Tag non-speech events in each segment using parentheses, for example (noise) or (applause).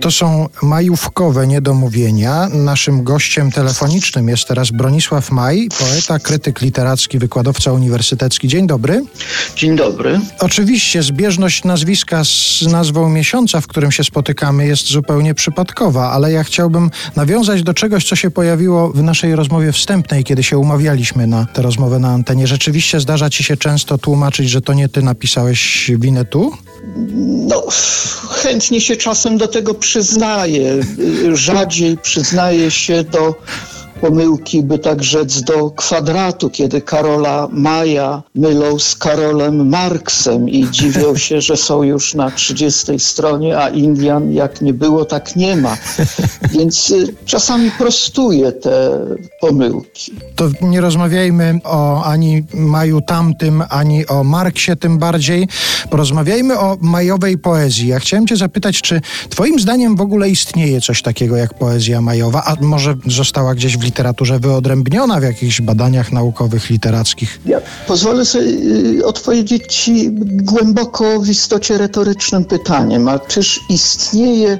To są majówkowe niedomówienia. Naszym gościem telefonicznym jest teraz Bronisław Maj, poeta, krytyk literacki, wykładowca uniwersytecki. Dzień dobry. Dzień dobry. Oczywiście zbieżność nazwiska z nazwą miesiąca, w którym się spotykamy, jest zupełnie przypadkowa, ale ja chciałbym nawiązać do czegoś, co się pojawiło w naszej rozmowie wstępnej, kiedy się umawialiśmy na tę rozmowę na antenie. Rzeczywiście zdarza ci się często tłumaczyć, że to nie ty napisałeś winę tu? No, chętnie się czasem do tego przyznaję. Rzadziej przyznaję się do pomyłki, by tak rzec, do kwadratu, kiedy Karola Maja mylą z Karolem Marksem i dziwią się, że są już na 30 stronie, a Indian jak nie było, tak nie ma. Więc y, czasami prostuję te pomyłki. To nie rozmawiajmy o ani Maju tamtym, ani o Marksie tym bardziej. Porozmawiajmy o majowej poezji. Ja chciałem cię zapytać, czy twoim zdaniem w ogóle istnieje coś takiego jak poezja majowa, a może została gdzieś w literaturze wyodrębniona w jakichś badaniach naukowych, literackich? Ja pozwolę sobie y, odpowiedzieć Ci głęboko w istocie retorycznym pytaniem, a czyż istnieje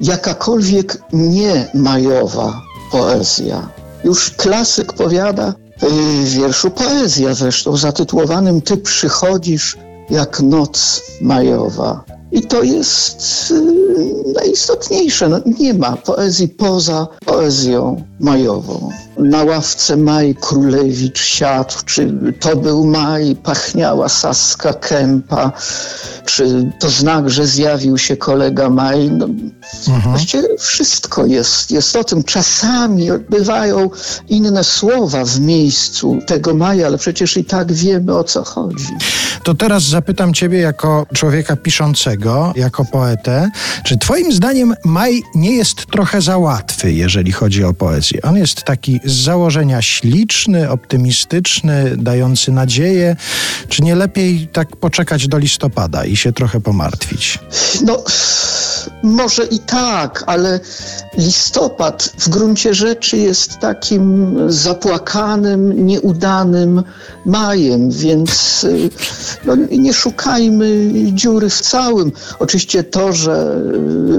jakakolwiek nie majowa poezja? Już klasyk powiada y, w wierszu poezja zresztą zatytułowanym Ty przychodzisz jak noc majowa. I to jest y, najistotniejsze. No, nie ma poezji poza poezją majową. Na ławce Maj Królewicz siadł, czy to był Maj, pachniała Saska Kępa, czy to znak, że zjawił się kolega Maj. No, mhm. Właściwie wszystko jest, jest o tym. Czasami bywają inne słowa w miejscu tego Maja, ale przecież i tak wiemy o co chodzi. To teraz zapytam Ciebie jako człowieka piszącego, jako poetę, czy Twoim zdaniem Maj nie jest trochę za łatwy, jeżeli chodzi o poezję? On jest taki z założenia śliczny, optymistyczny, dający nadzieję. Czy nie lepiej tak poczekać do listopada i się trochę pomartwić? No, może i tak, ale listopad w gruncie rzeczy jest takim zapłakanym, nieudanym majem, więc no, nie szukajmy dziury w całym. Oczywiście to, że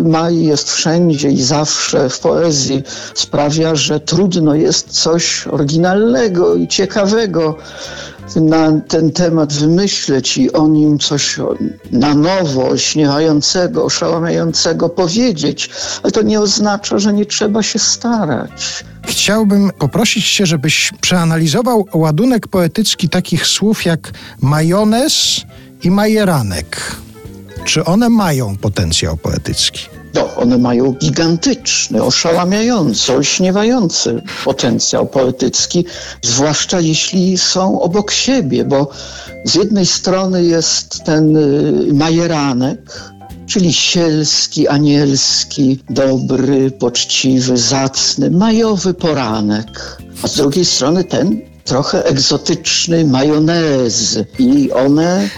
maj jest wszędzie i zawsze w poezji sprawia, że trudno jest coś oryginalnego i ciekawego na ten temat wymyśleć i o nim coś na nowo, olśniewającego, oszałamiającego powiedzieć, ale to nie oznacza, że nie trzeba się starać. Chciałbym poprosić Cię, żebyś przeanalizował ładunek poetycki takich słów jak majonez i majeranek. Czy one mają potencjał poetycki? No, one mają gigantyczny, oszałamiający, olśniewający potencjał poetycki, zwłaszcza jeśli są obok siebie, bo z jednej strony jest ten y, majeranek, czyli sielski, anielski, dobry, poczciwy, zacny, majowy poranek, a z drugiej strony ten trochę egzotyczny majonezy i one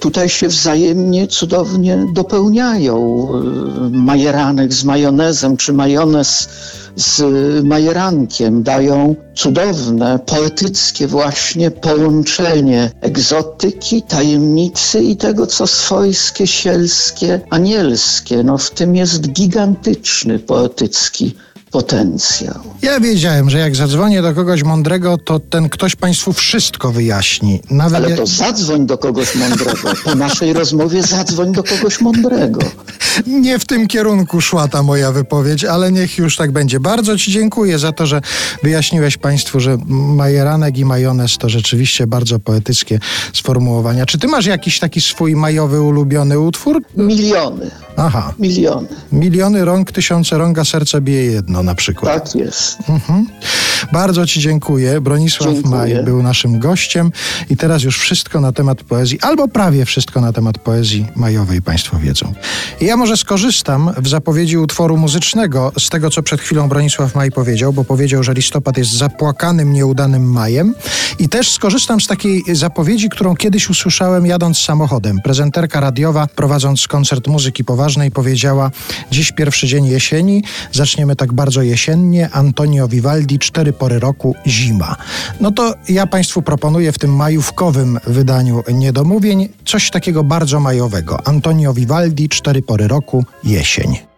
tutaj się wzajemnie cudownie dopełniają. Majeranek z majonezem, czy majonez z majerankiem dają cudowne, poetyckie właśnie połączenie egzotyki, tajemnicy i tego, co swojskie, sielskie, anielskie. No w tym jest gigantyczny poetycki potencjał. Ja wiedziałem, że jak zadzwonię do kogoś mądrego, to ten ktoś Państwu wszystko wyjaśni. Nawet Ale to zadzwoń do kogoś mądrego. Po naszej rozmowie zadzwoń do kogoś mądrego. (laughs) Nie w tym kierunku szła ta moja wypowiedź, ale niech już tak będzie. Bardzo Ci dziękuję za to, że wyjaśniłeś Państwu, że majeranek i majonez to rzeczywiście bardzo poetyckie sformułowania. Czy Ty masz jakiś taki swój majowy ulubiony utwór? Miliony. Aha. Miliony. Miliony rąk, tysiące rąga, serce bije jedno na przykład. Tak jest. Mhm. Bardzo Ci dziękuję. Bronisław dziękuję. Maj był naszym gościem i teraz już wszystko na temat poezji, albo prawie wszystko na temat poezji majowej Państwo wiedzą. I ja może skorzystam w zapowiedzi utworu muzycznego z tego, co przed chwilą Bronisław Maj powiedział, bo powiedział, że listopad jest zapłakanym, nieudanym majem i też skorzystam z takiej zapowiedzi, którą kiedyś usłyszałem jadąc samochodem. Prezenterka radiowa prowadząc koncert muzyki poważnej powiedziała dziś pierwszy dzień jesieni, zaczniemy tak bardzo jesiennie, Antonio Vivaldi, cztery pory roku, zima. No to ja Państwu proponuję w tym majówkowym wydaniu Niedomówień coś takiego bardzo majowego. Antonio Vivaldi, cztery pory roku, jesień.